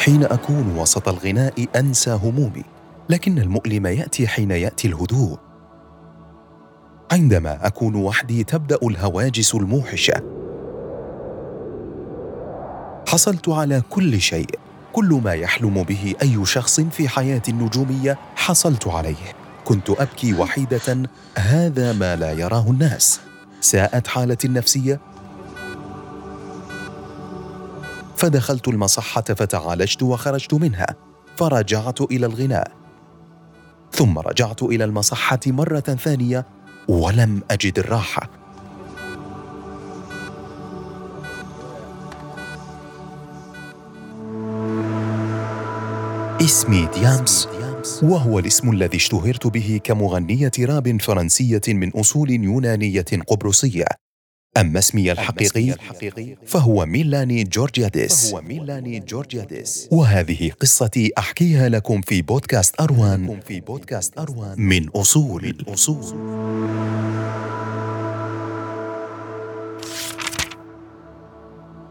حين أكون وسط الغناء أنسى همومي لكن المؤلم يأتي حين يأتي الهدوء. عندما أكون وحدي تبدأ الهواجس الموحشة. حصلت على كل شيء كل ما يحلم به أي شخص في حياه النجومية حصلت عليه. كنت أبكي وحيدة هذا ما لا يراه الناس. ساءت حالتي النفسية فدخلت المصحة فتعالجت وخرجت منها. فرجعت إلى الغناء. ثم رجعت إلى المصحة مرة ثانية ولم أجد الراحة. اسمي ديامس وهو الاسم الذي اشتهرت به كمغنية راب فرنسية من أصول يونانية قبرصية. أما اسمي الحقيقي فهو ميلاني جورجياديس. وهذه قصتي أحكيها لكم في بودكاست أروان في بودكاست أروان. من أصول. الأصول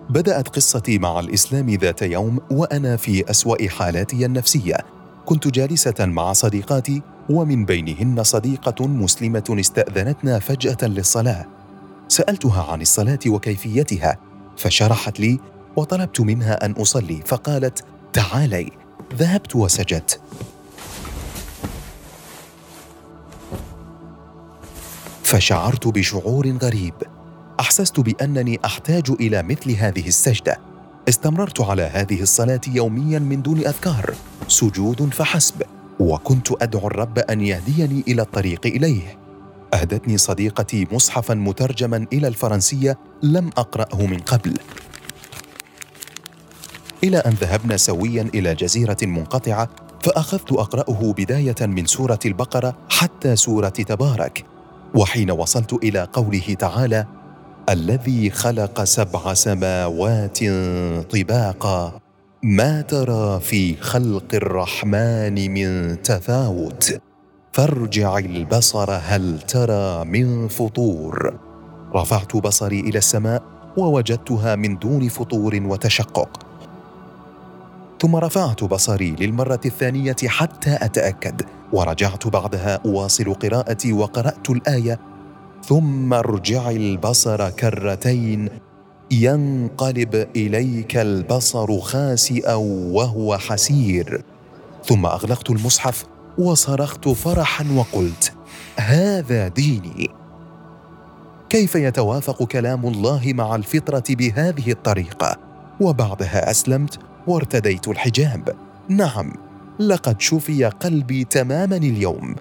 بدأت قصتي مع الإسلام ذات يوم وأنا في أسوأ حالاتي النفسية. كنت جالسة مع صديقاتي ومن بينهن صديقة مسلمة استأذنتنا فجأة للصلاة. سألتها عن الصلاة وكيفيتها فشرحت لي وطلبت منها أن أصلي فقالت تعالي. ذهبت وسجدت. فشعرت بشعور غريب. أحسست بأنني أحتاج إلى مثل هذه السجدة. استمررت على هذه الصلاة يوميا من دون أذكار. سجود فحسب. وكنت أدعو الرب أن يهديني إلى الطريق إليه. أهدتني صديقتي مصحفا مترجما إلى الفرنسية لم أقرأه من قبل. إلى أن ذهبنا سويا إلى جزيرة منقطعة فأخذت أقرأه بداية من سورة البقرة حتى سورة تبارك. وحين وصلت إلى قوله تعالى الذي خلق سبع سماوات طباقا ما ترى في خلق الرحمن من تفاوت؟ فارجع البصر هل ترى من فطور؟ رفعت بصري إلى السماء ووجدتها من دون فطور وتشقق. ثم رفعت بصري للمرة الثانية حتى أتأكد ورجعت بعدها أواصل قراءتي وقرأت الآية. ثم ارجع البصر كرتين ينقلب إليك البصر خاسئا وهو حسير. ثم أغلقت المصحف وصرخت فرحا وقلت هذا ديني. كيف يتوافق كلام الله مع الفطرة بهذه الطريقة؟ وبعدها أسلمت وارتديت الحجاب. نعم لقد شفي قلبي تماما اليوم.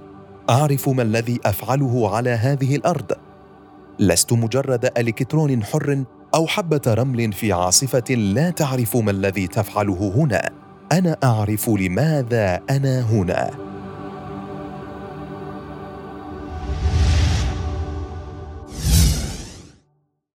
أعرف ما الذي أفعله على هذه الأرض. لست مجرد ألكترون حر أو حبة رمل في عاصفة لا تعرف ما الذي تفعله هنا. أنا أعرف لماذا أنا هنا.